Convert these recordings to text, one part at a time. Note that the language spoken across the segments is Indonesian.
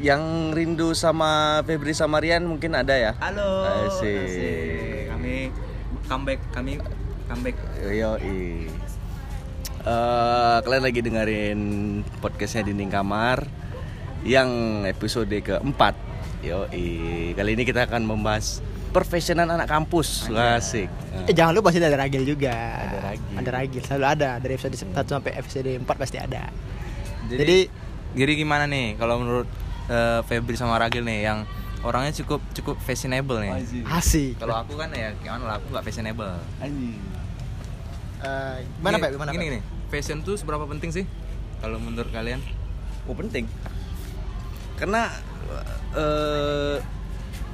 yang rindu sama Febri Samarian mungkin ada ya. Halo. Asik. Asik. Kami comeback kami comeback. Yo Eh, kalian lagi dengerin podcastnya Dinding Kamar yang episode keempat. Yo kali ini kita akan membahas profesional anak kampus. Asik. Eh jangan lupa sih ada ragil juga. Ada ragil. Ada ragil, selalu ada dari episode 1 sampai episode 4 pasti ada. Jadi, Jadi jadi gimana nih kalau menurut eh, Febri sama Ragil nih yang orangnya cukup cukup fashionable nih. asik. Kalau aku kan ya gimana lah aku nggak fashionable. Eh, gimana Gini- Pak? Gimana Gini nih, fashion tuh seberapa penting sih? Kalau menurut kalian? Oh penting. Karena eh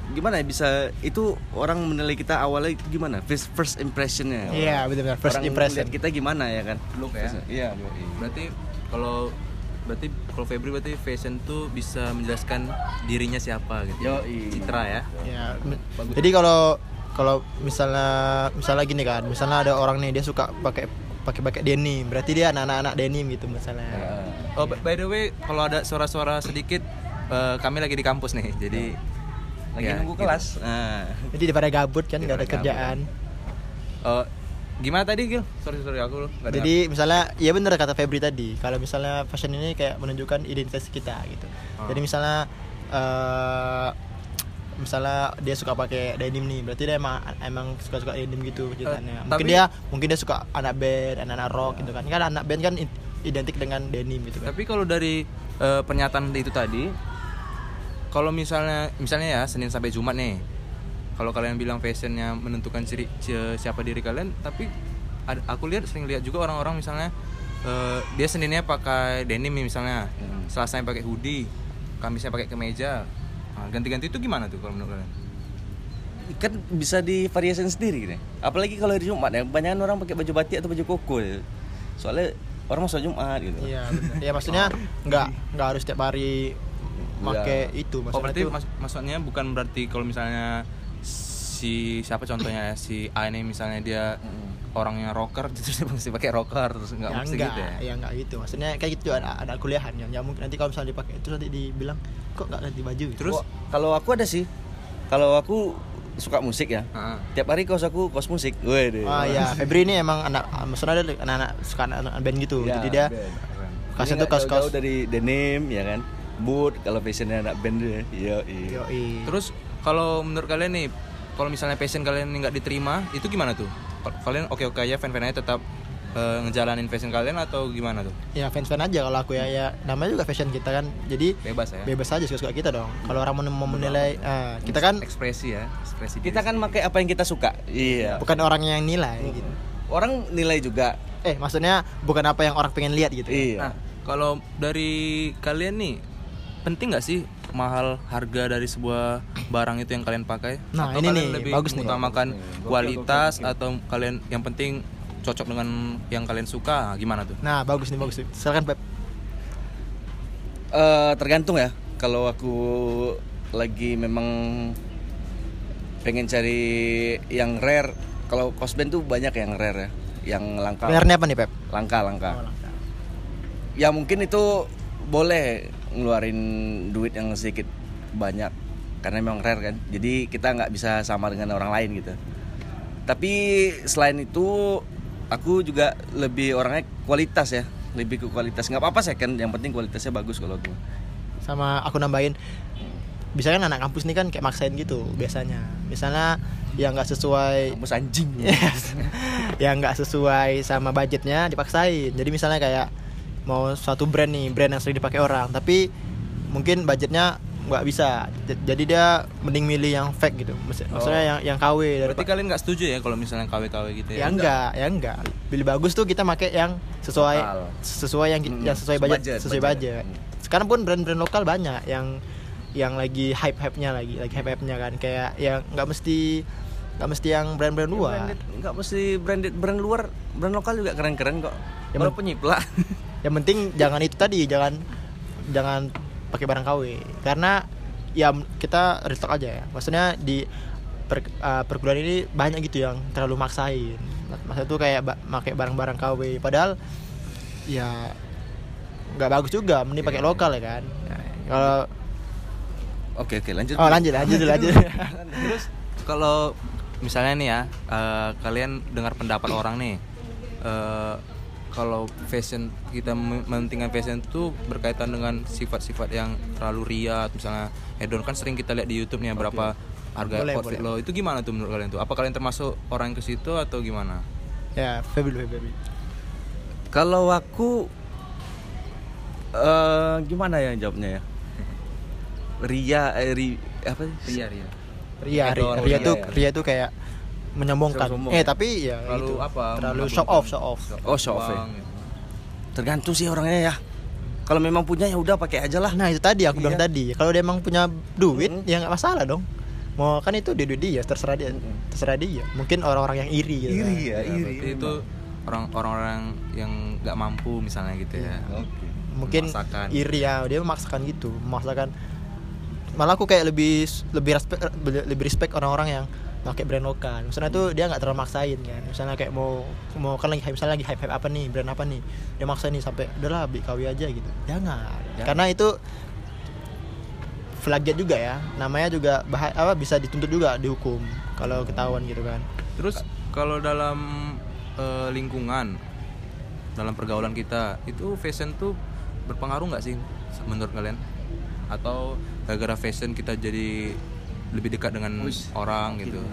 gimana ya bisa itu orang menilai kita awalnya gimana first first impressionnya Iya, benar-benar first Orang impression. kita gimana ya kan Look ya. iya Berarti kalau berarti kalau Febri berarti fashion tuh bisa menjelaskan dirinya siapa gitu. Yoi. Citra ya. Ya, me- jadi kalau kalau misalnya misalnya gini kan, misalnya ada orang nih dia suka pakai pakai pakai denim, berarti dia anak-anak denim gitu misalnya. Oh, by the way, kalau ada suara-suara sedikit eh, kami lagi di kampus nih. Jadi lagi ya, nunggu gitu. kelas nah. Jadi daripada gabut kan nggak ada kerjaan. Eh, gimana tadi Gil? Sorry sorry aku dengar. Jadi misalnya ya bener kata Febri tadi, kalau misalnya fashion ini kayak menunjukkan identitas kita gitu. Oh. Jadi misalnya eh misalnya dia suka pakai denim nih, berarti dia emang emang suka-suka denim gitu ceritanya. mungkin tapi- dia mungkin dia suka anak band, anak-anak rock gitu kan. Kan anak band kan identik dengan denim gitu kan. Tapi kalau dari eh, pernyataan itu tadi, kalau misalnya misalnya ya Senin sampai Jumat nih, kalau kalian bilang fashionnya menentukan ciri ci- siapa diri kalian, tapi ad- aku lihat sering lihat juga orang-orang misalnya eh, dia Seninnya pakai denim nih misalnya, Hmm. Selasanya pakai hoodie, Kamisnya pakai kemeja. Nah, ganti-ganti itu gimana tuh kalau menurut kalian? kan bisa divariasikan sendiri gitu. apalagi kalau hari Jumat ya banyak orang pakai baju batik atau baju koko ya. soalnya orang masuk Jumat gitu Iya, ya maksudnya nggak nggak harus setiap hari pakai itu Oh maksudnya berarti itu mas- maksudnya bukan berarti kalau misalnya si siapa contohnya ya, si A ini misalnya dia orangnya rocker terus dia mesti pakai rocker terus nggak ya mesti enggak, gitu ya. ya enggak gitu. Maksudnya kayak gitu ada ada kuliahan yang ya mungkin nanti kalau misalnya dipakai itu nanti dibilang kok nggak ganti baju. gitu. Terus kalau aku ada sih kalau aku suka musik ya Heeh. tiap hari kos aku kos musik Wede. Ah ya, Febri ini emang anak maksudnya ada anak-anak suka anak, anak band gitu. Ya, Jadi dia kasih tuh nggak kos-kos. dari denim ya kan boot kalau fashionnya anak band deh iya iya Yoi. Terus kalau menurut kalian nih kalau misalnya passion kalian nggak diterima itu gimana tuh? Kal- Kalian oke oke aja fan fan aja tetap eh, ngejalanin passion kalian atau gimana tuh? ya fans-fans aja kalau aku ya ya namanya juga fashion kita kan. Jadi Bebas ya. bebas aja suka-suka kita dong. Kalau orang mau menilai ah, kita kan ekspresi ya, ekspresi. kita kan pakai apa yang kita suka iya bukan orang yang nilai gitu. orang nilai juga Eh, maksudnya bukan apa yang orang pengen lihat gitu. iya Nah, kalau dari kalian nih penting nggak sih mahal harga dari sebuah barang itu yang kalian pakai? Nah, atau ini kalian nih, lebih bagus nih. mengutamakan kualitas atau kalian yang penting cocok dengan yang kalian suka? Nah, gimana tuh? Nah, bagus nih, bagus. nih. Silakan Pep. Eh, tergantung ya kalau aku lagi memang pengen cari yang rare kalau cost band tuh banyak yang rare ya yang langka Bayarnya apa nih, Pep? langka langka Oh, langka. ya mungkin itu boleh ngeluarin duit yang sedikit banyak karena memang rare kan. Jadi kita nggak bisa sama dengan orang lain gitu. Tapi selain itu aku juga lebih orangnya kualitas ya lebih ke kualitas. Nggak apa-apa second yang penting kualitasnya bagus kalau aku. Sama aku nambahin bisa kan anak kampus nih kan kayak maksain gitu biasanya. Misalnya yang nggak sesuai kampus anjing. Yang nggak sesuai sama budgetnya dipaksain. Jadi misalnya kayak mau suatu brand nih brand yang sering dipakai orang. Tapi mungkin budgetnya nggak bisa. Jadi dia mending milih yang fake gitu. Maksud- maksudnya yang yang KW Berarti daripada kalian nggak setuju ya kalau misalnya KW-KW gitu ya? ya enggak ya enggak. Pilih bagus tuh kita pakai yang sesuai Lokal. sesuai yang Hmm, yang sesuai budget, budget, sesuai budget. budget. sekarang pun brand-brand lokal banyak yang yang lagi hype hype nya lagi lagi hype hype nya kan. Kayak yang nggak mesti nggak mesti yang brand-brand luar. nggak mesti branded brand luar brand lokal juga keren-keren kok. Ya, walaupun nyiplak yang penting jangan itu tadi jangan jangan pakai barang KW karena ya kita restock aja ya. Maksudnya di per, uh, perguruan ini banyak gitu yang terlalu maksain. Masa itu kayak ba- pakai barang-barang KW padahal ya nggak bagus juga. Mending pakai lokal ya kan. Nah, kalau Oke oke lanjut. Oh lanjut lanjut dulu, lanjut. Terus kalau misalnya nih ya, eh, kalian dengar pendapat orang nih, eh, kalau fashion kita men- mementingkan fashion itu berkaitan dengan sifat-sifat yang terlalu ria, misalnya hedon kan sering kita lihat di YouTube nih ya, berapa harga Boleh, outfit boleh. lo. Itu gimana tuh menurut kalian tuh? Apa kalian termasuk orang ke situ atau gimana? ya, Feby dulu, Feby. Kalau aku eh gimana ya jawabnya ya? Ria, eh, ri, apa sih? Ria, ria. Ria, Hedon, Ria, Ria ria tuh ya. Ria tuh kayak menyombongkan. Sombong. Eh tapi ya Terlalu itu. apa? Terlalu show off, show off. Oh, show off ya. uang, gitu. Tergantung sih orangnya ya. Kalau memang punya ya udah pakai aja lah. Nah itu tadi aku bilang Iya. tadi. Kalau dia emang punya duit, Mm-mm. ya nggak masalah dong. Mau kan itu duit dia, terserah dia, terserah dia. Mungkin orang-orang yang iri gitu. kan. Iri Ya, ya, iri. berarti itu orang orang-orang yang nggak mampu misalnya gitu ya. Oke. Mungkin Memaksakan. iri ya, dia memaksakan gitu, memaksakan. Malah aku kayak lebih lebih respect lebih respect orang-orang yang pakai brand lokal. Misalnya tuh dia nggak terlalu maksain kan. Misalnya kayak mau mau kan lagi misalnya lagi hype hype apa nih, brand apa nih. Dia maksa nih sampai udahlah KW aja gitu. Jangan. Jangan. Karena itu plagiat juga ya. Namanya juga bah apa bisa dituntut juga dihukum kalau ketahuan gitu kan. Terus kalau dalam eh, lingkungan, dalam pergaulan kita, itu fashion tuh berpengaruh nggak sih menurut kalian? Atau gara-gara fashion kita jadi lebih dekat dengan Wis. orang gitu?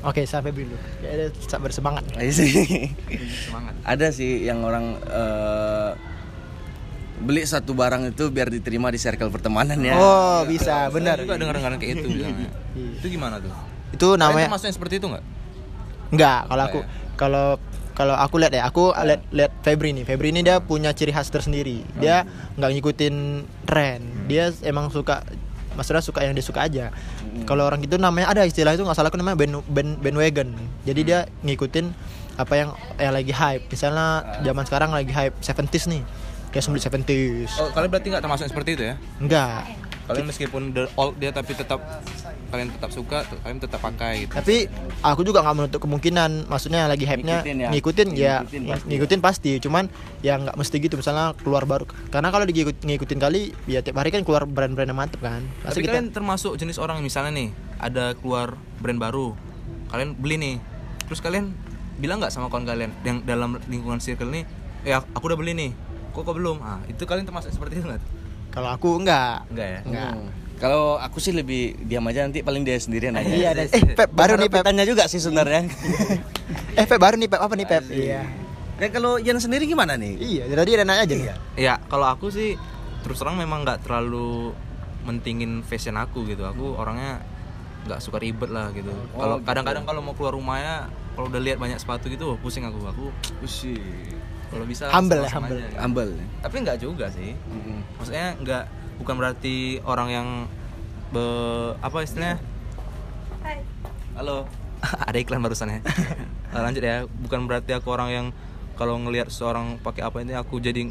Oke, sampai dulu. Kayaknya dia bersemangat. Iya sih. Semangat. Ada sih yang orang eh, beli satu barang itu biar diterima di circle pertemanan ya. Oh, bisa, benar. Saya juga dengar-dengar kayak itu. Iya. itu gimana tuh? Itu namanya termasuk yang seperti itu nggak? Enggak, kalau aku ya? kalau kalau aku lihat ya, aku lihat lihat Febri nih. Febri ini dia punya ciri khas tersendiri. Dia nggak ngikutin tren. Dia emang suka maksudnya suka yang dia suka aja. Kalau orang gitu namanya ada istilah itu nggak salah aku namanya band, band bandwagon. Jadi dia ngikutin apa yang yang lagi hype. Misalnya zaman sekarang lagi hype 70s nih. Kayak sembilan 70s. Oh, kalian berarti nggak termasuk yang seperti itu ya? Enggak. Kalian meskipun the old dia tapi tetap kalian tetap suka, kalian tetap pakai gitu. Tapi aku juga nggak menutup kemungkinan, maksudnya lagi hype-nya Ngikutin ya. ngikutin ya, Ngikutin ng- pasti. ngikutin pasti. Cuman ya nggak mesti gitu, misalnya keluar baru. Karena kalau diikut ngikutin kali, ya tiap hari kan keluar brand-brand yang mantep kan. Pasti Tapi kita kalian termasuk jenis orang misalnya nih ada keluar brand baru, kalian beli nih, terus kalian bilang nggak sama kawan kalian yang dalam lingkungan circle nih, eh aku udah beli nih, kok kok belum? Ah itu kalian termasuk seperti itu nggak? Kalau aku enggak. Enggak ya? Enggak. Hmm. Kalau aku sih lebih diam aja nanti paling dia sendirian aja. Iya, dan- eh Pep baru nih Pep. Tanya juga sih sebenarnya. Eh Pep baru nih Pep apa nih Pep? Iya. Dan kalau Ian sendiri gimana nih? Iya, jadi ada nanya aja nih. Ya kalau aku sih terus terang memang nggak terlalu mentingin fashion aku gitu. Aku orangnya nggak suka ribet lah gitu. Oh, Kalau gitu. kadang-kadang kalau mau keluar rumahnya, kalau udah lihat banyak sepatu gitu, wah, pusing aku. Aku Usi. Kalau bisa Humble ya, humble. aja, gitu. Ambel. Tapi nggak juga sih. Mm-mm. Maksudnya nggak bukan berarti orang yang be, apa istilahnya? Halo. ada iklan barusan ya. Eh, Lanjut ya, bukan berarti aku orang yang kalau ngelihat seorang pakai apa ini aku jadi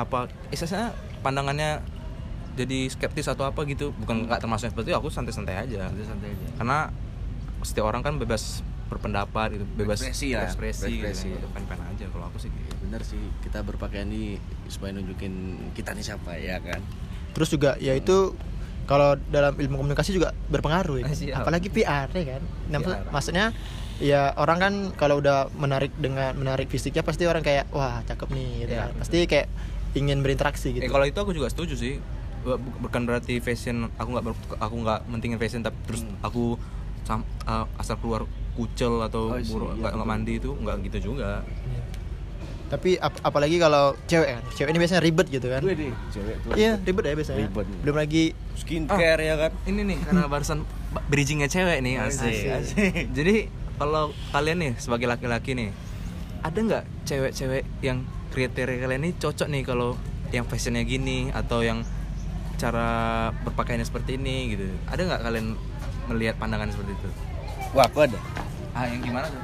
apa istilahnya pandangannya jadi skeptis atau apa gitu bukan nggak termasuk seperti itu aku santai-santai aja santai aja. karena setiap orang kan bebas berpendapat gitu bebas Berekspresi lah, berekspresi, berekspresi. gitu. Pen-pen aja kalau aku sih gitu. Bener sih, kita berpakaian ini supaya nunjukin kita nih siapa ya kan. Terus juga ya itu kalau dalam ilmu komunikasi juga berpengaruh ya. Siap. Apalagi PR ya kan. Nah, PR. Maksudnya ya orang kan kalau udah menarik dengan menarik fisiknya pasti orang kayak wah cakep nih gitu Iya, kan. Pasti kayak ingin berinteraksi gitu. Eh kalau itu aku juga setuju sih. Bu- Bukan berarti fashion aku nggak aku nggak mentingin fashion tapi terus Hmm. aku sam- uh, asal keluar kucel atau Oh, iya, buruk iya, nggak mandi itu nggak gitu juga. Tapi ap- apalagi kalau cewek kan. Cewek ini biasanya ribet gitu kan. deh, cewek tuh. Iya, ribet ya biasanya. Ribet. Belum lagi Skincare ya kan. Ini nih karena barusan ba- bridgingnya cewek nih asik. Asik. asik. Jadi kalau kalian nih sebagai laki-laki nih ada nggak cewek-cewek yang kriteria kalian nih cocok nih kalau yang fashionnya gini atau yang cara berpakaiannya seperti ini gitu. Ada nggak kalian melihat pandangan seperti itu? Wah, aku ada. Ah yang gimana tuh?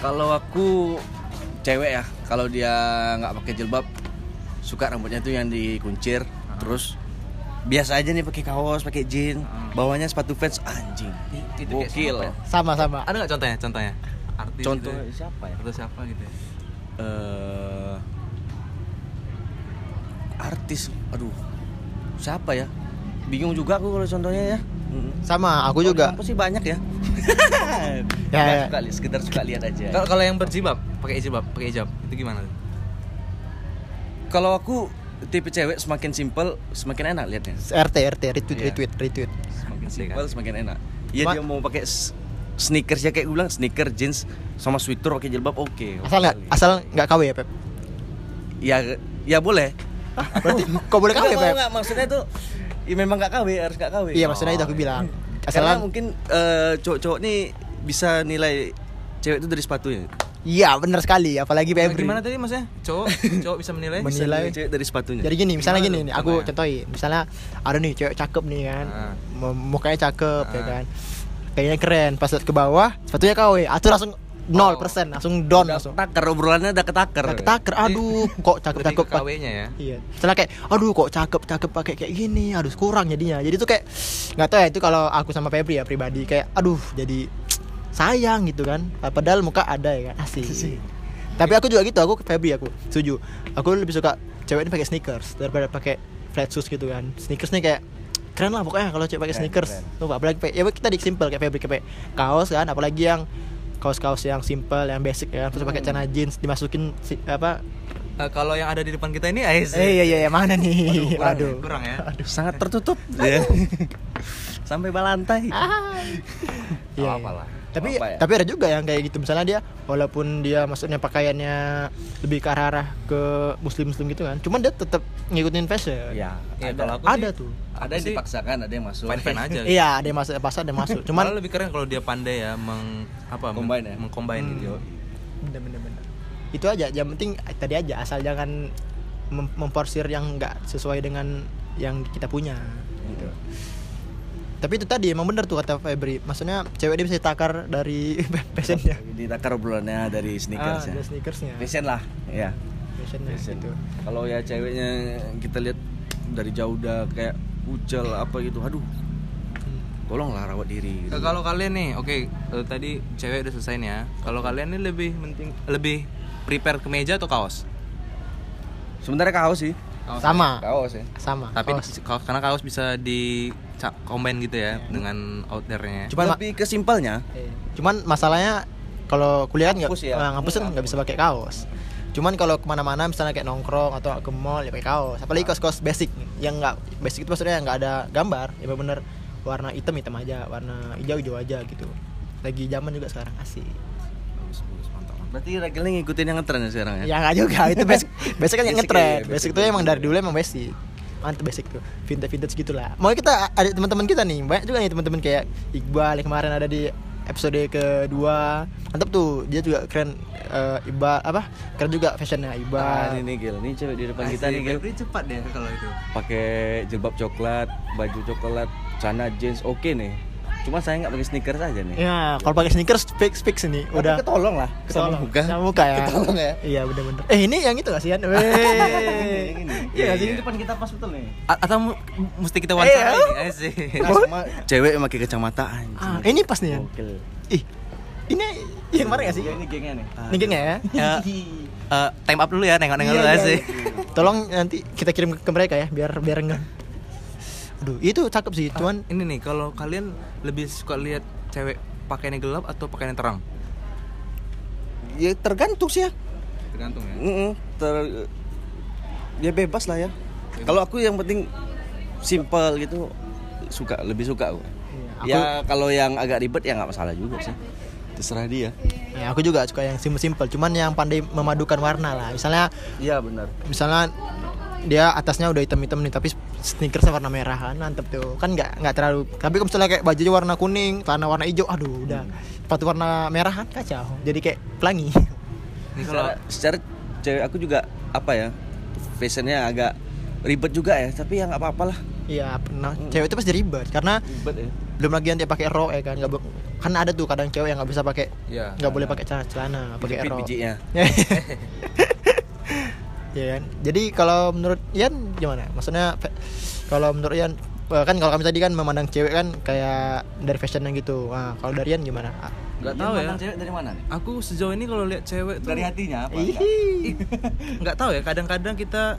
Kalau aku cewek ya, kalau dia nggak pakai jilbab, suka rambutnya tuh yang dikuncir, terus biasa aja nih pakai kaos, pakai jeans, Ah. bawahnya sepatu Vans anjing. Itu kayak Gokil. ya? sama-sama. Ada nggak contohnya? Contohnya? Artis Contoh gitu ya? siapa ya? Atau siapa gitu ya? eh artis, aduh, siapa ya? bingung juga aku kalau contohnya ya. Sama aku juga. kampus sih banyak ya. Ya, ya. suka li- sekedar suka lihat aja. Kalau kalau yang berjilbab, pakai hijab, pakai hijab, itu gimana? tuh? kalau aku tipe cewek semakin simpel semakin enak liatnya. RT RT retweet Iya. retweet retweet. Semakin Asli simpel kan? semakin enak. Iya Ma- dia mau pakai sneakers ya kayak gue bilang sneaker jeans sama sweater pakai jilbab oke. Asal nggak asal nggak KW ya Pep? Ya ya boleh. Berarti kok boleh KW Pep? maksudnya tuh ya memang nggak KW harus nggak KW iya maksudnya itu aku Oh, bilang karena asal mungkin eh, cowok-cowok nih bisa nilai cewek itu dari sepatunya iya benar sekali apalagi Nah, Febri gimana tadi maksudnya? Cowok, cowok bisa menilai? Menilai. nilai cewek dari sepatunya jadi gini misalnya Gimana gini nih aku Contohnya? contohin misalnya ada nih cewek cakep nih kan Ah. Mu- mukanya cakep ya Ah. kan kayaknya keren pas lihat ke bawah sepatunya KW aku langsung 0% langsung down udah langsung ketakar obrolannya udah ketakar Nah, ketaker aduh kok cakep cakep ke KW-nya ya. Iya. Setelah kayak, aduh kok cakep cakep pakai kayak gini, aduh kurang jadinya. Jadi tuh kayak nggak tahu ya itu kalau aku sama Febri ya pribadi kayak, aduh jadi sayang gitu kan. Padahal muka ada ya kan, asik. Tapi aku juga gitu, aku ke Febri aku setuju. Aku lebih suka cewek ini pakai sneakers daripada pakai flat shoes gitu kan. Sneakers nih kayak keren lah pokoknya kalau cewek pakai sneakers. Tuh apalagi ya kita di simple kayak Febri kayak kaos kan, apalagi yang kaos-kaos yang simple, yang basic ya. Terus pakai celana jeans dimasukin si- apa Eh, kalau yang ada di depan kita ini. Eh iya iya iya, mana nih? kurang, Aduh. kurang ya. sangat tertutup ya sampai balantai Ah. Iya. apa lah. Tapi Apa ya? tapi ada juga yang kayak gitu misalnya dia walaupun dia maksudnya pakaiannya lebih ke arah-arah ke muslim-muslim gitu kan. Cuman dia tetap ngikutin fashion. ya Ya, ada kalau aku Ada sih, tuh. ada yang dipaksakan ada yang masuk Fine-fine aja. Iya, ada yang masuk pasar ada yang masuk. Cuman lebih keren kalau dia pandai ya meng apa Combine ya? mengcombine Hmm. gitu. bener bener. Itu aja, yang penting tadi aja asal jangan mem- memporsir yang enggak sesuai dengan yang kita punya gitu. Tapi itu tadi emang bener tuh kata Febri. Maksudnya cewek dia bisa ditakar dari fashionnya. ditakar obrolannya dari sneakers ah, ya dari sneakersnya. fashion lah ya Fashionnya fashion gitu. kalau ya ceweknya kita lihat dari jauh udah kayak ucel apa gitu aduh Hmm. tolonglah rawat diri gitu. Kalau kalian nih, oke, eh, tadi cewek udah selesai nih ya. Kalau kalian nih lebih penting lebih prepare ke meja atau kaos? sebenarnya kaos sih Sama. kaos ya Sama. Tapi kaos. di- kaos- karena kaos bisa di ca- combine gitu ya dengan outdoornya. Cuman ma- lebih ke simpelnya Eh, Cuman masalahnya kalau kuliah kan nggak ya? eh, ngampus kan nggak bisa pakai kaos. Cuman kalau ke mana-mana misalnya kayak nongkrong atau ke mall ya pakai kaos. Apalagi kaos-kaos basic yang nggak basic itu maksudnya yang nggak ada gambar, ya bener warna hitam hitam aja, warna hijau hijau aja gitu. Lagi zaman juga sekarang asik. Bagus, bagus, mantap, mantap. berarti Ragil ngikutin yang ngetren ya sekarang ya Ya nggak juga itu basic. Basic kan yang Basic ngetren. ya, Basic, basic itu emang dari dulu emang basic. Mantep basic tuh. Vintage vintage gitulah. Mau kita ada teman-teman kita nih, banyak juga nih teman-teman kayak Iqbal yang kemarin ada di episode kedua mantap tuh dia juga keren eh, Iqbal apa keren juga fashionnya Ah, Iqbal ini nih Gil, ini cewek di depan kita nih Gil Febri cepat deh kalau itu. pakai jilbab coklat, baju coklat, celana jeans, oke nih. Cuma saya nggak pakai sneakers aja nih. ya kalau pakai sneakers fix fix Tapi udah ketolong lah, Ketolong. sama muka. sama muka ya Ketolong ya. iya bener-bener eh ini yang itu kasihan Weh. ini. iya sih Ini depan kita pas betul nih. A- atau mesti kita wawancara Eh, ini? Nah, sama cewek pakai kacamata anjing. ah, ini pas nih ya ih ini yang kemarin gak sih Iya, ini gengnya nih. ini geng ya Ya, eh, time up dulu ya, nengok-nengok Iya, dulu iya, asik. iya. Tolong nanti kita kirim ke mereka ya biar biar enggak. Aduh, itu cakep sih, cuman Ini nih, kalau kalian lebih suka lihat cewek pakaiannya gelap atau pakaiannya terang? Ya tergantung sih ya. Tergantung ya. Mm-mm, ter ya bebas lah ya. Kalau aku yang penting simple gitu suka lebih suka aku. Iya, Ya kalau yang agak ribet ya nggak masalah juga sih. Terserah dia. ya, aku juga suka yang simpel-simpel, cuman yang pandai memadukan warna lah. Misalnya Iya benar. misalnya dia atasnya udah hitam-hitam nih tapi sneakersnya warna merah. Kan mantep tuh. Kan nggak nggak terlalu tapi kalau misalnya kayak bajunya warna kuning celana warna hijau aduh udah. Sepatu warna merah kan kacau. Jadi kayak pelangi. Kalau Secara, cewek aku juga apa ya fashionnya agak ribet juga ya tapi ya nggak apa-apa lah. Iya pernah. Cewek itu pasti ribet karena ribet ya. belum lagi nanti pakai rok ya kan nggak kan ada tuh kadang cewek yang nggak bisa pakai ya. nggak boleh pakai celana celana pakai rok. bijinya ya kan jadi kalau menurut Ian gimana maksudnya kalau menurut Ian eh, kan kalau kami tadi kan memandang cewek kan kayak dari fashionnya gitu nah kalau dari Ian gimana Ah, Nggak Dia tahu ya. cewek dari mana nih Aku sejauh ini kalau lihat cewek tuh dari hatinya apa Ihi. nggak tahu ya. Kadang-kadang kita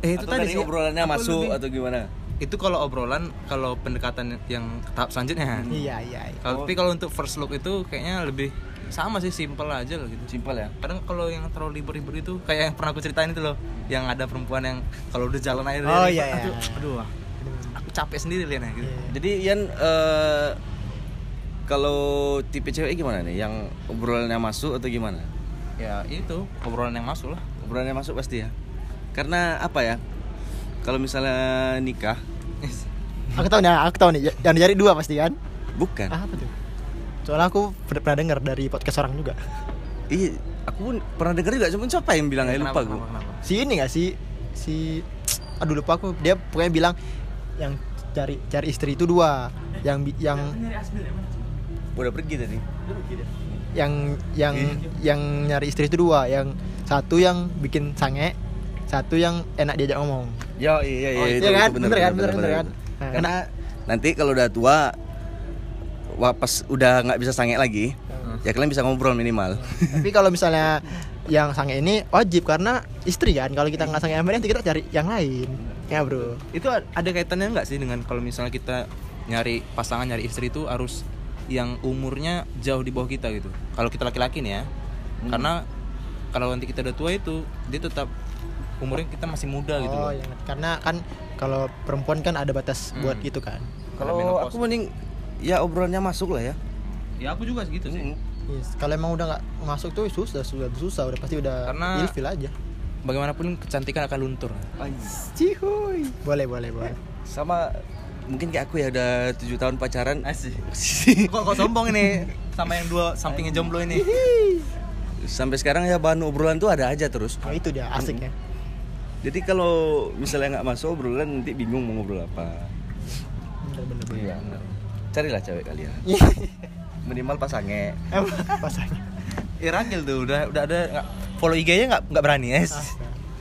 eh itu atau tadi dari sih. obrolannya aku masuk lebih- atau gimana itu kalau obrolan kalau pendekatan yang tahap selanjutnya iya iya iya. Kalau- tapi kalau untuk first look itu kayaknya lebih sama sih simple aja loh gitu. Simpel ya? Kadang kalau yang terlalu libur-libur itu kayak yang pernah aku ceritain itu loh. Yang ada perempuan yang kalau udah jalan aja Oh, dari- iya, iya. aduh, aduh aku capek sendiri liatnya gitu. Iya. jadi Ian eh, kalau tipe cewek gimana nih? Yang obrolannya masuk atau gimana? Ya itu obrolan yang masuk lah. Obrolannya masuk pasti ya? Karena apa ya? Kalau misalnya nikah. Aku tahu nih, aku tahu nih. Yang dicari dua pasti kan? bukan. Ah, apa tuh? Soalnya aku pernah dengar dari podcast orang juga. iya aku pun pernah dengar juga cuma siapa yang bilang ya lupa gue kenapa, kenapa? Si ini gak sih? Si aduh lupa aku. Dia pokoknya bilang yang cari cari istri itu dua. Yang bi- yang udah pergi tadi yang yang yang nyari istri itu dua. Yang satu yang bikin sange, satu yang enak diajak ngomong. ya iya iya Oh, itu, iya kan? itu bener, Bener kan? bener, Bener, bener, bener kan? bener. Nah, karena nanti kalau udah tua wah pas udah nggak bisa sange lagi ya kalian bisa ngobrol minimal Tapi kalau misalnya yang sange ini wajib karena istri kan. Kalau kita nggak sange sama dia, nanti kita cari yang lain. Ya bro. itu ada kaitannya nggak sih dengan kalau misalnya kita nyari pasangan nyari istri itu harus yang umurnya jauh di bawah kita gitu kalau kita laki-laki nih ya karena kalau nanti kita udah tua itu dia tetap umurnya kita masih muda gitu Oh loh iya, karena kan kalau perempuan kan ada batas Hmm. buat itu kan. kalau aku mending ya obrolannya masuk lah ya. Ya aku juga segitu sih. Yes. Kalau emang udah nggak masuk tuh susah, susah, susah, udah pasti udah Karena- ilfil aja. bagaimanapun kecantikan akan luntur. Cihuy. Boleh, boleh, boleh. sama mungkin kayak aku ya udah tujuh tahun pacaran. Asik. Kok kok sombong ini? Sama yang dua sampingnya jomblo ini. Sampai sekarang ya bahan obrolan tuh ada aja terus. Oh itu dia asik ya. jadi kalau misalnya nggak masuk obrolan nanti bingung mau ngobrol apa. Bener, bener, bener. Iya carilah cewek kalian minimal pasange Emang pasangnya. Iragil tuh udah udah ada nggak- follow IG-nya nggak nggak berani es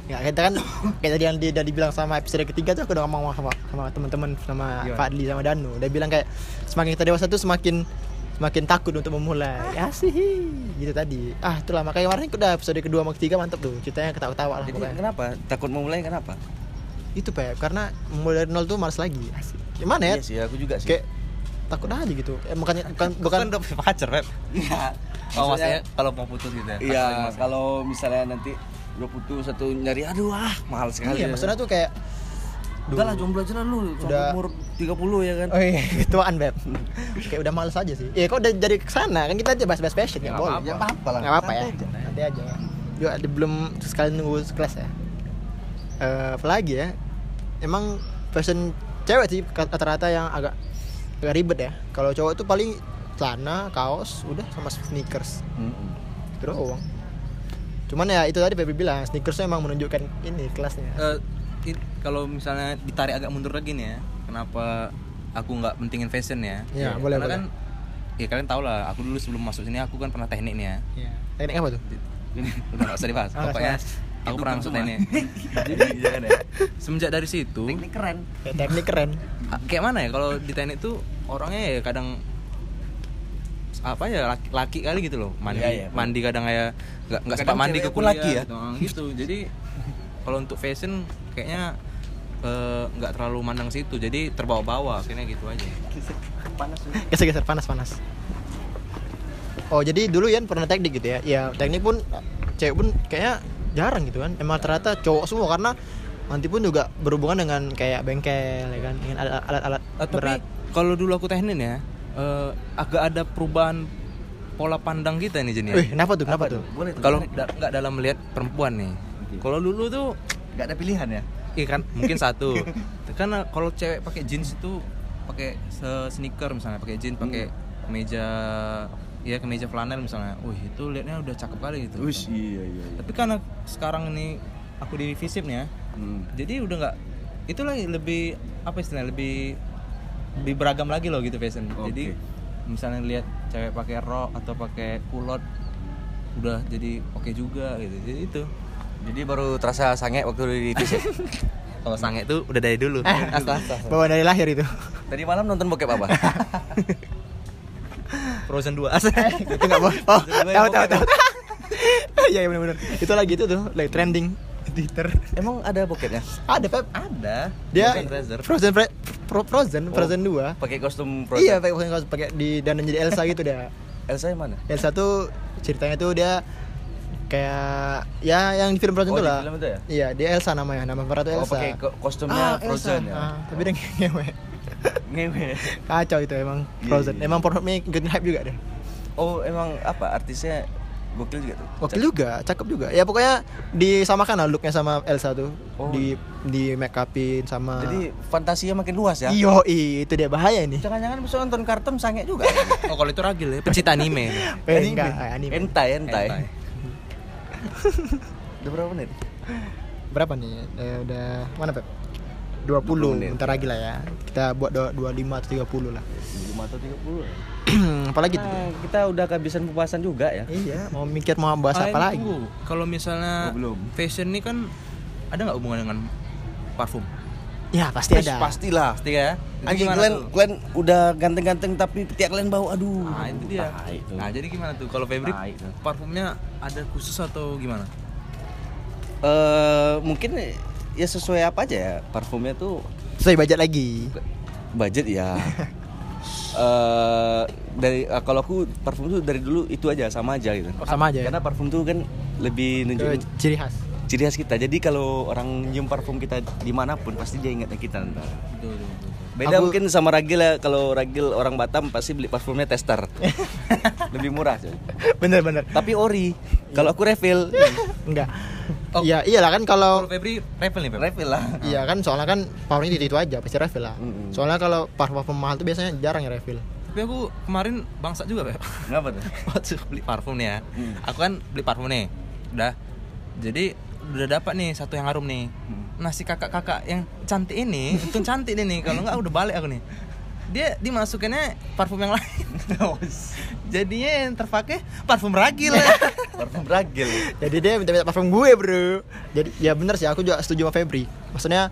Nggak, kita kan kayak tadi yang dia udah dibilang sama episode ketiga tuh aku udah ngomong sama, sama teman-teman sama Gimana? Fadli sama Danu. Dia bilang kayak semakin kita dewasa tuh semakin semakin takut untuk memulai. Ya sih, gitu tadi. Ah, itulah makanya kemarin aku udah episode kedua sama ketiga mantep tuh. Ceritanya ketawa-tawa lah jadi pokoknya. kenapa takut mau mulai kenapa Itu Pep, karena mulai dari nol tuh males lagi. Gimana ya? iya sih aku juga sih Kayak takut aja gitu. Eh, bukan bukan bukan udah punya pacar Pep iya oh Maksudnya- kalau mau putus gitu ya Iya, kalau misalnya nanti udah putus satu nyari aduh ah mahal sekali. Iya, maksudnya tuh kayak udah lah jomblo aja lah lu Udah. umur 30 ya kan. Oh iya, ketuaan Beb. kayak udah males aja sih. Iya, kok udah jadi ke sana kan kita aja bahas-bahas fashion ya, Nggak boleh. Ya apa-apa lah. Nggak apa-apa ya. aja. Nanti aja. Yuk, ada belum sekali nunggu kelas ya. Eh, apalagi ya? Emang fashion cewek sih rata-rata yang agak agak ribet ya. Kalau cowok tuh paling celana, kaos, udah sama sneakers. Mm-mm. Itu doang. Cuman ya itu tadi Febri bilang, sneakers tuh emang menunjukkan ini kelasnya. Eh, it- kalau misalnya ditarik agak mundur lagi nih ya kenapa aku nggak pentingin fashion ya Iya, boleh, karena boleh. kan ya kalian tau lah aku dulu sebelum masuk sini aku kan pernah teknik nih ya Iya. Teknik apa tuh? Ini udah nggak usah dibahas Ah, nggak pokoknya aku pernah semua. teknik jadi jangan ya semenjak dari situ Teknik keren. Kayak teknik keren. kayak mana ya kalau di teknik tuh orangnya ya kadang apa ya laki, laki kali gitu loh mandi iya, bener. mandi kadang kayak nggak nggak sempat mandi ke kuliah laki ya? gitu, Ah, gitu. jadi kalau untuk fashion kayaknya eh, nggak terlalu mandang situ jadi terbawa-bawa akhirnya gitu aja Panas. Geser-geser panas-panas. Oh, jadi dulu Yan pernah teknik gitu ya. Ya, teknik pun cewek pun kayaknya jarang gitu kan. Emang ternyata cowok semua karena nanti pun juga berhubungan dengan kayak bengkel ya kan, dengan alat- alat-alat Eh, tapi berat. kalau dulu aku teknik ya eh, agak ada perubahan pola pandang kita nih Jen ya. Wih, kenapa tuh? Kenapa tuh? Tuh. kalau nggak dalam melihat perempuan nih kalau dulu tuh nggak ada pilihan ya. Iya kan, mungkin satu. Karena kalau cewek pakai jeans itu pakai se- sneaker misalnya, pakai jeans, pakai kemeja ya kemeja flanel misalnya. Wih, itu liatnya udah cakep kali gitu. Wih, iya iya iya. Tapi karena sekarang ini aku di visip nih ya. Hmm. Jadi udah nggak itu lagi lebih apa istilahnya lebih lebih beragam lagi loh gitu fashion. Oke. Jadi misalnya lihat cewek pakai rok atau pakai kulot udah jadi oke juga gitu. Jadi itu. Jadi baru terasa sange waktu di TV. Kalau sange itu udah dari dulu. Bawa dari lahir itu. Tadi malam nonton bokep apa? Frozen 2 itu enggak boleh. Oh, tahu tahu tahu. Iya, iya benar-benar. Itu lagi itu tuh, lagi trending. Twitter. Emang ada boketnya? Ada Pep. Ada. Dia Razer. Frozen Fre- Pro- Frozen Oh. Frozen 2. Pakai kostum Frozen. Iya, pakai pakai pakai di dan jadi Elsa gitu dia. Elsa yang mana? Elsa tuh ceritanya tuh dia kayak ya yang di film Frozen Oh, di lah. film itu ya? Iya, dia Elsa namanya. Nama pemeran tuh Oh, Elsa. pakai ko- kostumnya Frozen ya. Ah, tapi dia ngewe. Ngewe. Kacau itu emang Iya, Frozen. iya, Emang Pornhubnya ngikutin hype juga deh. Oh, emang apa artisnya gokil juga tuh. Wakil juga, cakep juga. Ya pokoknya disamakan lah looknya sama Elsa tuh. Oh. Di di make upin sama Jadi fantasinya makin luas ya. Iyo, itu dia bahaya ini. Jangan-jangan bisa nonton kartun sange juga. Oh kalau itu ragil ya, pencinta anime. Eh, enggak, anime. Entai, entai. Hentai. Udah berapa menit? Berapa nih? Eh, udah mana, Pep? 20, 20 menit. bentar lagi lah ya. Kita buat do- 25 atau 30 lah. 5 atau 30. Apalagi tuh? Nah, kita udah kehabisan pembahasan juga ya. Iya, mau mikir mau bahas Ah, apa lagi? Kalau misalnya Oh, belum. fashion ini kan ada nggak hubungan dengan parfum? Ya, pasti Pasti ada. pastilah. Pasti ya. Itu Anjing kalian tuh? kalian udah ganteng-ganteng tapi ketiak kalian bau aduh. Nah itu dia. Tai tuh. Nah jadi gimana tuh? Kalau Febri tuh. parfumnya ada khusus atau gimana? Eh, mungkin ya sesuai apa aja ya parfumnya tuh Sesuai budget lagi. budget ya. Eh dari eh, kalau aku parfum tuh dari dulu itu aja sama aja gitu. Oh, sama aja ya? Karena parfum tuh kan lebih nunjukin ciri khas. ciri khas kita. Jadi kalau orang nyium parfum kita di mana pun pasti dia ingatnya kita ntar. Betul, betul, betul. Beda Aku- mungkin sama Ragil ya. Kalau Ragil orang Batam pasti beli parfumnya tester. lebih murah coy. bener bener. Tapi ori. Kalau aku refill. Enggak. Oh. Iya, iyalah kan kalau Kalau Febri refill nih refill lah. Iya kan soalnya kan powernya itu, itu aja pasti refill lah. Mm-mm. Soalnya kalau parfum mahal tuh biasanya jarang ya refill. Tapi aku kemarin bangsat juga Feb. Ngapa tuh? Waktu beli parfum nih ya. Hmm. Aku kan beli parfum nih. Udah. Jadi udah dapat nih satu yang harum nih. Hmm. Nah si kakak-kakak yang cantik ini, untung cantik dia nih. Kalau enggak udah balik aku nih. Dia dimasukinnya parfum yang lain. Jadinya yang terpakai parfum ragil. parfum Ragil. Jadi dia minta-minta parfum gue, Bro. Jadi ya bener sih aku juga setuju sama Febri. Maksudnya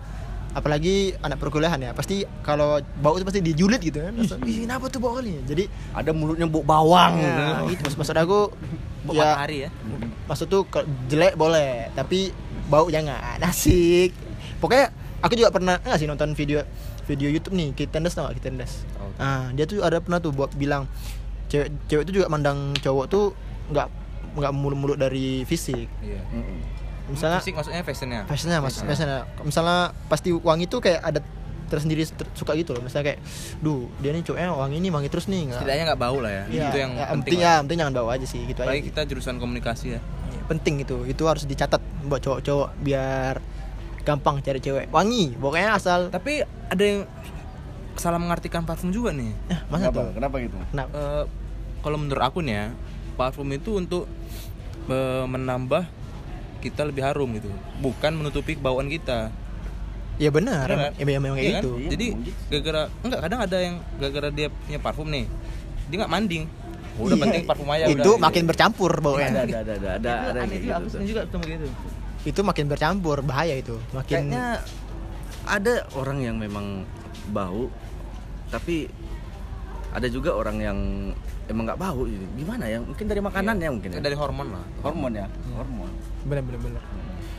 apalagi anak perkuliahan ya pasti kalau bau itu pasti dijulit gitu kan Maksud, Ih, kenapa tuh bau kali jadi Ada mulutnya bau bawang. ya, itu maksud, maksud aku Bau ya matahari ya. maksud tuh kalau jelek boleh tapi bau jangan asik pokoknya aku juga pernah nggak sih nonton video video YouTube nih Kitendes tau gak Kitendes Tahu. ah dia tuh ada pernah tuh buat bilang cewek cewek itu juga mandang cowok tuh nggak nggak mulut-mulut dari fisik Iya. Mm-mm. misalnya Fisik maksudnya fashionnya. fashionnya mas Fashionnya. fashionnya misalnya pasti wangi tuh kayak ada tersendiri ter- suka gitu loh misalnya kayak duh dia nih cowoknya wangi nih wangi terus nih nggak Setidaknya nggak bau lah ya. Iya, itu yang ya, penting. ya penting jangan bawa aja sih gitu aja Apalagi kita jurusan komunikasi ya. Iya, penting itu itu harus dicatat buat cowok-cowok biar gampang cari cewek wangi pokoknya asal Tapi ada yang salah mengartikan parfum juga nih. eh, masa Kenapa? tuh Kenapa gitu? kenapa Eh, kalau menurut aku nih ya, parfum itu untuk eh, menambah kita lebih harum gitu, bukan menutupi kebauan kita. ya benar Iya kan? ya memang kayak Iya kan? gitu Iya, Jadi gitu. gara-gara enggak kadang ada yang gara-gara dia punya parfum nih, dia nggak manding. Udah Iya, penting parfum aja itu udah. makin bercampur Ada baunya ada ada ada ada. Itu ada aneh kayak juga, aku gitu. seneng juga ketemu gitu. Itu makin bercampur bahaya itu. Makin Kayaknya ada orang yang memang bau tapi ada juga orang yang emang nggak bau. Gitu. gimana ya? Mungkin dari makanannya mungkin ya? Dari hormon lah. hormon ya? Hormon. Bener bener bener.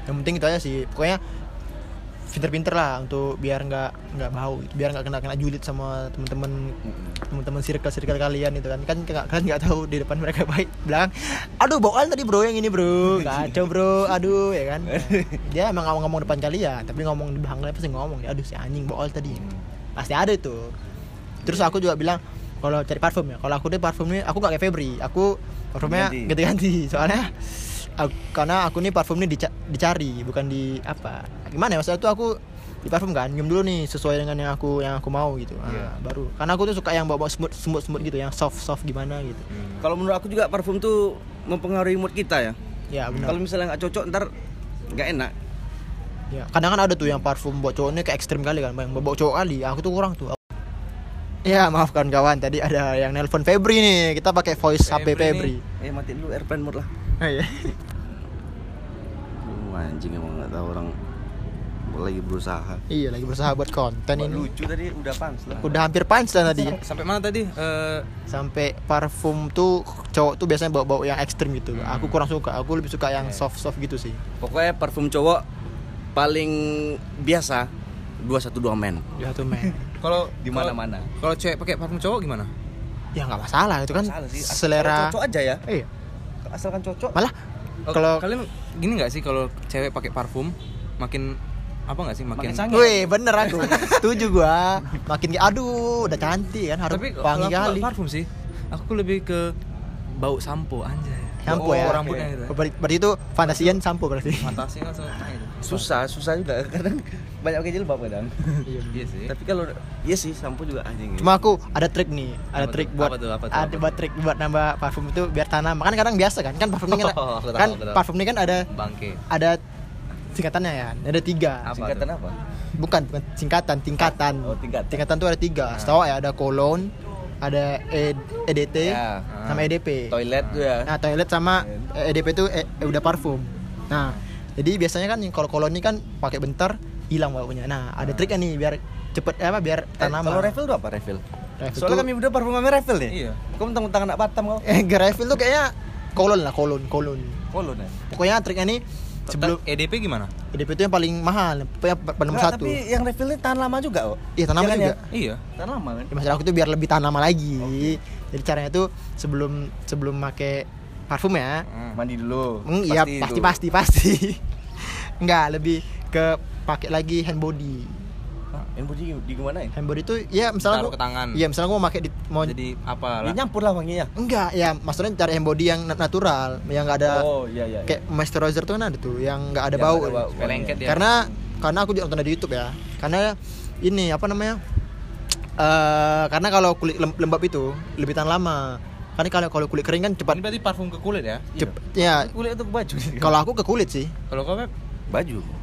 Yang penting itu aja sih. Pokoknya pinter-pinter lah untuk biar nggak nggak bau gitu. biar nggak kena kena julid sama temen-temen teman-teman circle circle kalian itu kan. Kan kalian nggak tahu di depan mereka baik. Bilang aduh bawaan tadi bro yang ini bro. Kacau bro. Aduh ya kan. Dia emang ngomong ngomong depan kalian tapi ngomong di belakang kalian pasti ngomong aduh si anjing bawal tadi. Pasti ada itu. Terus aku juga bilang kalau cari parfum ya. Kalau aku deh parfumnya aku nggak kayak Febri. Aku parfumnya Ganti. ganti-ganti. Soalnya aku- karena aku nih parfum ini dica- dicari bukan di apa gimana ya maksudnya tuh aku di parfum kan nyium dulu nih sesuai dengan yang aku yang aku mau gitu. Ah, Iya. baru. Karena aku tuh suka yang bawa smooth smooth smooth gitu yang soft soft gimana gitu. Kalau menurut aku juga parfum tuh mempengaruhi mood kita ya. Ya benar. Kalau misalnya nggak cocok ntar nggak enak. Ya kadang kan ada tuh yang parfum buat cowoknya kayak ekstrim kali kan yang bawa cowok kali. Aku tuh kurang tuh. Ya maafkan kawan tadi ada yang nelpon Febri nih. Kita pakai voice HP Febri Febri. Eh mati dulu airplane mode lah. Oh, iya. Lu anjing emang nggak tahu orang lagi berusaha. Iya lagi berusaha buat konten Buat ini. lucu tadi udah pans lah. Udah hampir punch lah tadi. Sampai mana tadi? Eh, Sampai parfum tuh cowok tuh biasanya bawa-bawa yang ekstrim gitu. Aku kurang suka. Aku lebih suka yang soft-soft gitu sih. Pokoknya parfum cowok paling biasa 212 men. Ya tuh men. kalau Di mana-mana. Kalau cewek pakai parfum cowok gimana? ya nggak masalah itu kan Salah sih. Asal selera. cocok aja ya. Iya. Asalkan cocok. Malah Oh, kalau kalian gini nggak sih kalau cewek pakai parfum makin apa nggak sih makin, Makin sange. Wih bener aku Setuju gua Makin aduh udah cantik kan Harus tapi wangi kali parfum sih aku lebih ke bau sampo anjay Sampo ya rambutnya gitu Berarti, berarti itu fantasian sampo berarti fantasi langsung nah, itu. Susah, susah juga kadang banyak pakai jilbab kadang. Iya. iya sih Tapi kalau iya sih sampo juga anjing. Cuma aku ada trik nih Ada Apa trik tuh? buat Apa tuh? Apa tuh? Ada Apa buat trik buat nambah parfum itu Biar tanam Kan kadang biasa kan Kan parfum ini kan Oh, Kan aku tahu. parfum ini kan ada bangke Ada singkatannya ya Ada tiga Apa Singkatan tuh? apa? Bukan, bukan singkatan Tingkatan Oh, tingkatan. Tingkatan tuh ada tiga Setahu ya ada kolon Ada E- EDT Ya. Sama EDP Toilet tuh ya. Nah toilet sama EDP itu eh, eh, udah parfum. Nah jadi biasanya kan yang kalau koloni kan pakai bentar hilang baunya. Nah ada triknya nih biar cepet eh, apa biar Eh, tanaman. kalau refill tuh apa refill? Refill Soalnya tuh- kami udah parfum kami refill nih. Iya. Kau mentang-mentang anak Batam kau. eh refill tuh kayaknya kolon lah kolon kolon. Kolon ya. Pokoknya triknya nih sebelum EDP gimana EDP itu yang paling mahal, pada nomor satu. Tapi yang refillnya tahan lama juga kok. Iya tanaman kan juga. ya? iya Tahan lama kan. Ya, maksud aku tuh biar lebih tahan lama lagi. Jadi caranya tuh sebelum sebelum pakai parfum ya, Hmm. Mandi dulu. Hmm, iya itu. pasti pasti pasti. Enggak, lebih ke pakai lagi hand body. Hah, Hand body di gimana ya? Hand body itu ya misalnya Taruh gua- ke tangan. Iya, misalnya gua mau pakai di mau jadi apa Ya lah nyampur lah wanginya. enggak, ya maksudnya cari hand body yang nat- natural, yang enggak ada Oh iya iya. kayak moisturizer tuh kan ada tuh yang enggak ada bau. ada bau. Kayak lengket ya Karena karena aku juga nonton di YouTube ya. Karena ini apa namanya? eh karena kalau kulit lem- lembab itu lebih tahan lama. Karena kalau kalau kulit kering kan ini cepat berarti parfum ke kulit ya cep- ya Kulit itu ke baju. kalau aku ke kulit sih. kalau kau baju.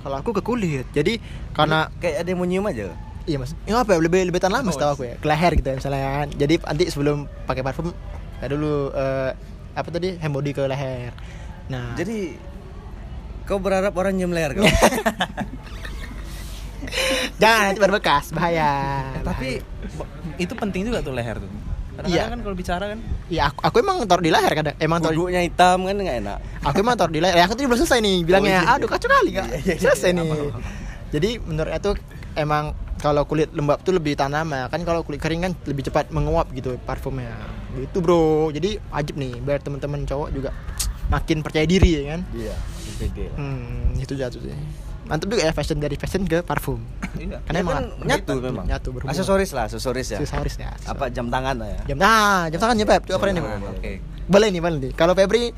Kalau aku ke kulit. Jadi karena kayak ada yang mau nyium aja. Iya mas, ini apa ya lebih lebih tahan lama Oh, setahu aku ya, ke leher gitu ya misalnya kan. Jadi nanti sebelum pakai parfum, ya dulu eh, apa tadi hand body ke leher. Nah, Jadi kau berharap orang nyium leher kau. jangan nanti berbekas, bahaya. Eh, tapi itu penting juga tuh leher tuh kadang Iya. kan kalau bicara kan ya aku, aku emang taruh di leher kadang, emang taruh, Kudunya hitam kan nggak enak. aku emang taruh di leher. Ya aku tadi belum selesai nih, bilangnya, Oh, iya. aduh kacau kali kak, Iya, iya, iya, selesai iya, nih. apa, apa. Jadi menurut itu emang kalau kulit lembab tuh lebih tahan lama, kan kalau kulit kering kan lebih cepat menguap gitu parfumnya. Gitu bro, jadi ajib nih biar teman-teman cowok juga makin percaya diri ya kan. Iya. Pede. Hmm, itu jatuh sih. Mantap juga ya fashion dari fashion ke parfum. iya Karena Ya emang kan nyatu memang. Nyatu berhubungan. Aksesoris lah, aksesoris ya. Aksesoris ya. Apa jam tangan lah ya? Jam nah, jam tangan ya Pep. Coba apa ini? Nah, Pep? oke Boleh nih, boleh nih. Kalau Febri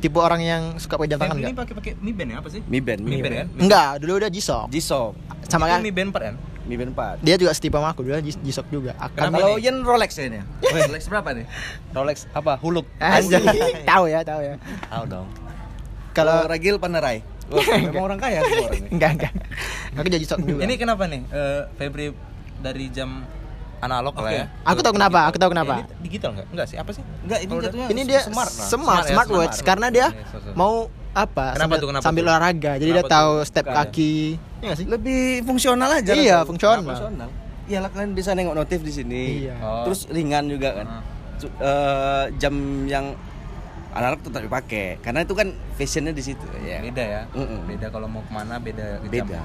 tipe orang yang suka pakai jam tangan ini enggak? pakai pakai Mi Band ya apa sih Mi Band, Mi Band kan Enggak, dulu udah G-Shock. G-Shock, Sama kan Mi Band 4 kan Mi Band 4. dia juga setipe sama aku, dulu G-Shock juga. Akan Kenapa Kalau nih? Yen Rolex ya ini. Rolex berapa nih Rolex apa? Huluk. Tahu ya, tahu ya. Tahu dong. Kalau Kalau Ragil Panerai. Wah, memang orang kaya semua orang ini. enggak enggak. Aku jadi G-Shock juga. ini kenapa nih eh, Febri dari jam analog lah Oke. ya Aku tahu kenapa, aku tahu kenapa. Ini digital nggak enggak sih apa sih Enggak, ini jatuhnya ini dia smart. smart, lah. smart, Smart ya, smartwatch smart. karena dia yes. mau apa? Kenapa sambil, tuh, kenapa sambil tuh? olahraga. Jadi dia Kenapa tahu tuh? step Bukan ya? kaki. Iya sih? Lebih fungsional aja. Iya, lah. fungsional. Fungsional. Iyalah kalian bisa nengok notif di sini. Iya. Oh. Terus ringan juga kan. Eh, jam yang analog tetap dipakai karena itu kan fashionnya di situ ya. beda ya Mm-mm. beda kalau mau ke mana beda jam. Beda.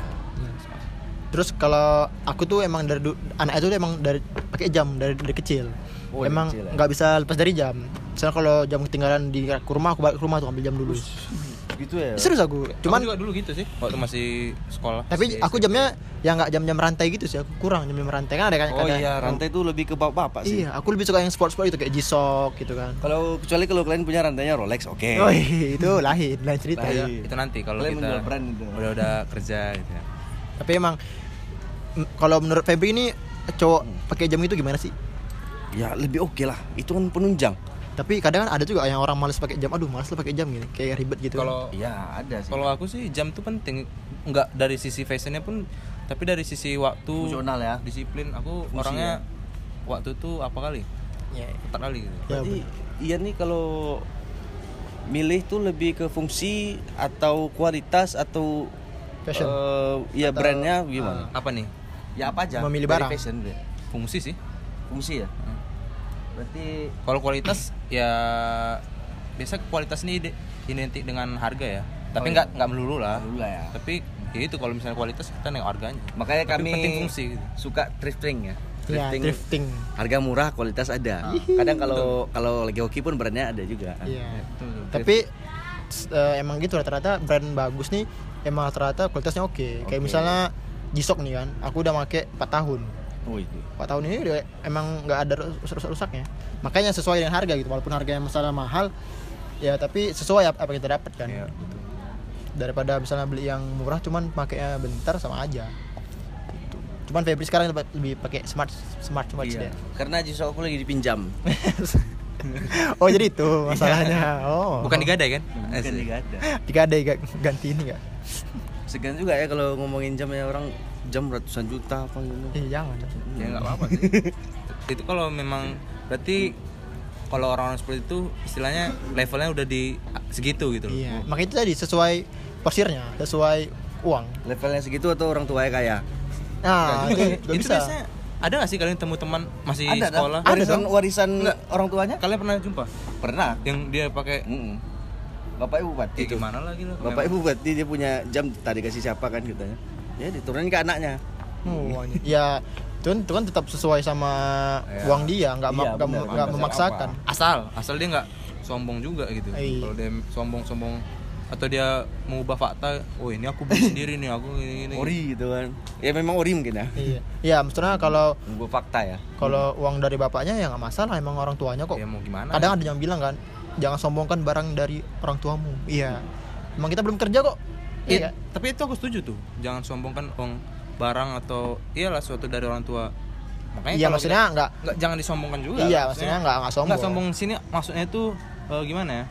Terus kalau aku tuh emang dari anak itu emang dari pakai jam dari dari kecil. Oh, emang ya? nggak bisa lepas dari jam. Misalnya kalau jam ketinggalan di ke rumah aku balik ke rumah tuh ambil jam dulu. Gitu ya. Serius aku. Cuman Cuman juga dulu gitu sih waktu masih sekolah tapi Masih aku SMP. jamnya ya nggak jam-jam rantai gitu sih. Aku kurang jam-jam rantai kan ada kan Oh kadang- iya, rantai itu lebih ke bapak-bapak sih. Iya, aku lebih suka yang sport-sport itu kayak G-Shock gitu kan. Kalau kecuali kalau kalian punya rantainya Rolex, oke. Oh iya, itu lain, lain cerita ya. Lain. itu nanti kalau Kalian kita brand itu. udah udah kerja gitu ya Tapi emang kalau menurut Febri ini cowok pakai jam itu gimana sih? Ya lebih oke lah. Itu kan penunjang. Tapi kadang kan ada juga yang orang males pakai jam. Aduh, males lah pakai jam gini, kayak ribet gitu. kalau Iya, ada sih. kalau aku sih jam tuh penting nggak dari sisi fashionnya pun tapi dari sisi waktu Fungsional ya. disiplin aku Fungsi orangnya waktu tuh apa kali ya, ketat kali gitu ya, Jadi iya nih kalau milih tuh lebih ke fungsi atau kualitas atau Fashion. Eh, ya Atau- brandnya gimana? apa nih ya apa aja? Memilih barang. Fashion, fungsi sih fungsi ya. Berarti kalau kualitas ya biasa kualitas ini ide- identik dengan harga ya tapi Oh, nggak nggak melulu lah ya. tapi ya itu kalau misalnya kualitas kita nengok harganya Makanya Tapi kami penting fungsi gitu. suka thrifting ya. Ya, thrifting. Harga murah, kualitas ada. Kadang kalau kalau lagi hoki pun brandnya ada juga. Iya. Tapi eh, emang gitu rata-rata brand bagus nih emang rata-rata kualitasnya oke. Kayak misalnya G-Shock nih kan, aku udah make 4 tahun. Oh itu. 4 tahun ini udah emang nggak ada rusak-rusaknya. Makanya sesuai dengan harga gitu, walaupun harganya masalah mahal ya tapi sesuai apa kita dapat kan. Iya, betul. Daripada misalnya beli yang murah cuman pakainya bentar sama aja. Gitu. Cuman Febri sekarang lebih, lebih pakai smart smart watch Iya. dia. Karena justru aku lagi dipinjam. oh jadi itu masalahnya. Oh. bukan digadai kan Bukan digadai ga- ganti ini gak? Segan juga ya kalau ngomongin jam ya orang jam ratusan juta apa gitu. Eh jangan. ya nggak apa-apa sih itu kalau memang berarti kalau orang-orang seperti itu istilahnya levelnya udah di segitu gitu loh Iya. Makanya itu tadi sesuai porsirnya, sesuai uang. Levelnya segitu atau orang tuanya kaya? Nah, itu, itu, bisa. biasanya ada gak sih kalian temu teman masih ada sekolah Warisan dong. warisan Enggak. orang tuanya? kalian pernah jumpa Pernah. yang dia pakai Mm-mm. Bapak ibu bupati ya itu. gimana lagi lah Bapak ibu bupati dia punya jam tadi kasih siapa kan katanya. Ya diturunin ke anaknya. Oh, ya itu kan, itu kan tetap sesuai sama Iya. uang dia, nggak ma- Iya, nggak benar. memaksakan. asal asal dia nggak sombong juga gitu Iya. kalau dia sombong-sombong atau dia mengubah fakta oh ini aku beli sendiri nih aku ini, ini. Ori gitu kan. Ya memang ori mungkin ya. Iya. Ya, maksudnya kalau Nunggu fakta ya. kalau uang dari bapaknya ya nggak masalah, emang orang tuanya kok. ya mau gimana Kadang ada yang bilang kan, jangan sombongkan barang dari orang tuamu. Iya. Emang kita belum kerja kok. Iya, Iya. tapi itu aku setuju tuh jangan sombongkan uang barang atau iyalah suatu dari orang tua makanya Iya, maksudnya kita- nggak nggak jangan disombongkan juga Iya, maksudnya nggak- nggak sombong. nggak sombong sini maksudnya itu eh, gimana ya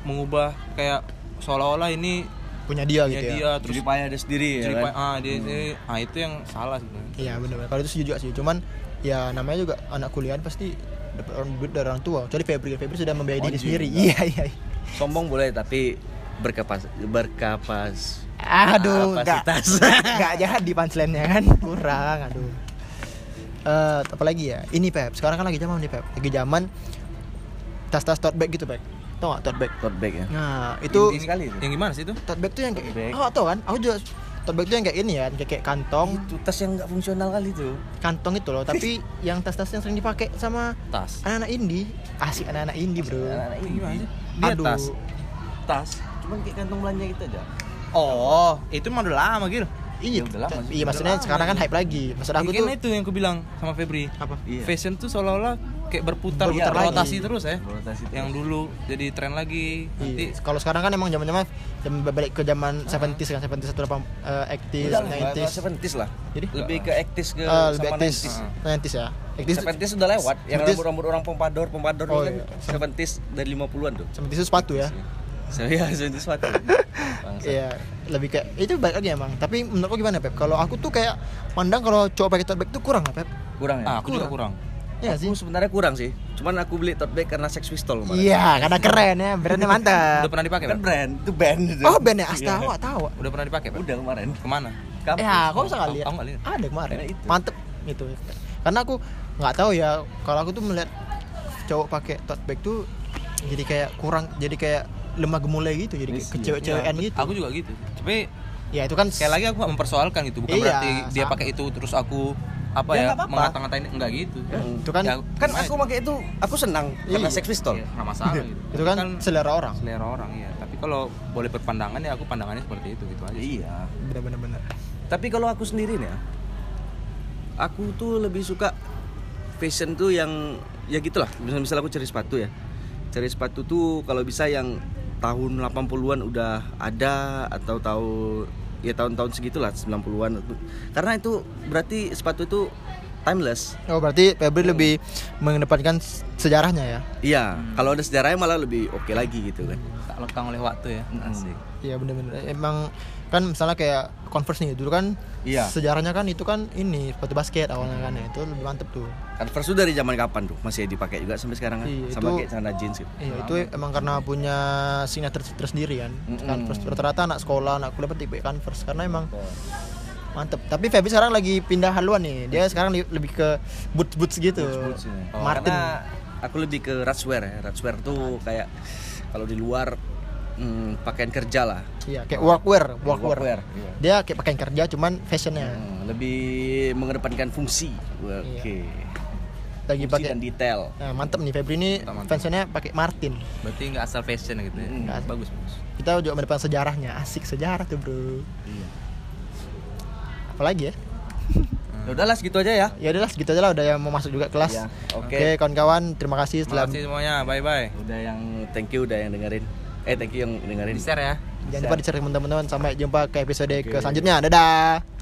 mengubah kayak seolah-olah ini punya dia punya gitu ya. dia terus Jadi payah ada sendiri ya jadi kan. ah dia, dia- ah itu yang salah sebenarnya Iya benar. Kalau itu setuju juga sih. Cuman ya namanya juga anak kuliahan pasti dapat orang duit dari orang tua. Kecuali Febri, Febri sudah membiayai diri sendiri. Iya iya. iya. Sombong boleh tapi berkapas berkapas Aduh, Kapasitas. Enggak jadi punchline-nya kan kurang. Aduh. Eh, apa lagi ya? Ini Pep. Sekarang kan lagi zaman nih Pep. Lagi zaman tas-tas tote bag gitu Pep. Tau gak tote bag? tote bag ya. Nah, itu Ini sekali itu. yang gimana sih itu tote bag tuh yang kayak. Oh, tau kan? Aku juga tote bag tuh yang kayak ini ya, kayak, kayak kantong, Itu tas yang nggak fungsional kali itu. kantong itu loh, tapi yang tas-tas yang sering dipakai sama tas anak-anak indie. Asik anak-anak indie, Bro. Anak-anak ini gimana sih dia Aduh. tas tas. Cuman kayak kantong belanja gitu aja. oh itu mah udah lama gitu Iya, Ya udah lama iya maksudnya lama sekarang kan hype lagi. Maksud aku Iya, tuh itu yang aku bilang sama Febri apa? Iya. fashion tuh seolah-olah kayak berputar, Berputar rotasi lagi. terus ya Rotasi terus. yang dulu jadi tren lagi nanti Iya. Kalau sekarang kan emang zaman-zaman zaman balik ke zaman 70s kan, 70s atau 80 eh, 80s, Udah lah, 90s. 70s lah. Jadi Lebih ke actis ke eh, lebih sama 80s, 90s. 90s ya. 80s 70s sudah lewat. Yang 70s rambut-rambut orang pompadour, pompadour Oh, itu kan iya. 70s dari 50-an tuh. 70s itu sepatu ya. Saya 70s sepatu. Bangsa. Iya, lebih kayak itu baik lagi emang. Tapi menurutku gimana Pep? Kalau aku tuh kayak pandang kalau cowok pakai tote bag tuh kurang Pep. Kurang ya? ah, aku juga kurang Iya sih. Aku sebenarnya kurang sih. Cuman aku beli tote bag karena Sex Pistol kemarin. Iya, karena keren ya, brandnya mantap. udah pernah dipakai Kan brand, itu band itu. Oh, bandnya Iya. Astawa, tahu. udah pernah dipakai Pak? Udah kemarin. ke mana Kampus. Ya, kok bisa Aku- lihat? aku nggak lihat. Ada kemarin. Itu. Mantep gitu. Karena aku nggak tahu ya, kalau aku tuh melihat cowok pakai tote bag tuh jadi kayak kurang, jadi kayak lemah gemulai gitu, jadi Yes, iya. kecewek-cewekan Iya, gitu. aku juga gitu tapi ya itu kan sekali lagi aku gak mempersoalkan gitu bukan Iya, berarti dia sama. pakai itu terus aku apa Ya, ya, mengata-ngatain enggak gitu Hmm. Itu kan- Ya, Kan aku ya? pakai itu, aku senang karena Iya. Sex Pistol. Iya, nggak masalah gitu itu kan, selera orang. selera orang ya tapi kalau boleh berpandangan ya aku pandangannya seperti itu gitu aja Iya. Bener-bener bener. Tapi kalau aku sendiri nih ya, aku tuh lebih suka fashion tuh yang ya gitulah. Misal misal aku cari sepatu ya. Cari sepatu tuh kalau bisa yang tahun 80-an udah ada atau tahu ya tahun-tahun segitulah 90-an. Karena itu berarti sepatu itu timeless. Oh berarti Febri lebih mengedepankan sejarahnya ya? Iya, kalau ada sejarahnya malah lebih oke lagi gitu kan. tak lekang oleh waktu ya asik Iya bener-bener. Emang kan misalnya kayak Converse nih dulu kan Iya. sejarahnya kan itu kan ini sepatu basket awalnya kan ya itu lebih mantep tuh. Converse itu dari zaman kapan tuh? Masih dipakai juga sampai sekarang kan? Iya, Sama itu- kayak celana jeans gitu. Iya itu emang karena punya signature tersendiri kan. Mm-mm. Converse rata-rata anak sekolah anak kuliah pasti pakai Converse karena emang mantep. Tapi Febri sekarang lagi pindah haluan nih. Dia sekarang li- lebih ke boots boots gitu. Boots-boots ya. Oh, Martin. Karena aku lebih ke ratswear ya. Ratswear tuh kayak kalau di luar hmm, pakaian kerja lah. Iya kayak workwear, workwear. Workwear, iya. Dia kayak pakaian kerja cuman fashionnya. Hmm, lebih mengedepankan fungsi. Oke. Lagi Fungsi pakai dan detail. Nah, mantep nih Febri ini fashionnya pakai Martin. berarti nggak asal fashion gitu ya Mm. bagus bagus Kita juga mendepan sejarahnya. Asik sejarah tuh, Bro. Iya. Apalagi ya? Ya udahlah segitu aja ya. Ya udahlah segitu aja lah udah yang mau masuk juga kelas. Iya, oke. Oke, kawan-kawan, terima kasih terima setelah kasih semuanya bye bye Udah yang thank you udah yang dengerin. Eh thank you yang dengerin. di share ya Jangan lupa di-share ke teman-teman. Sampai jumpa ke episode ke selanjutnya. Dadah.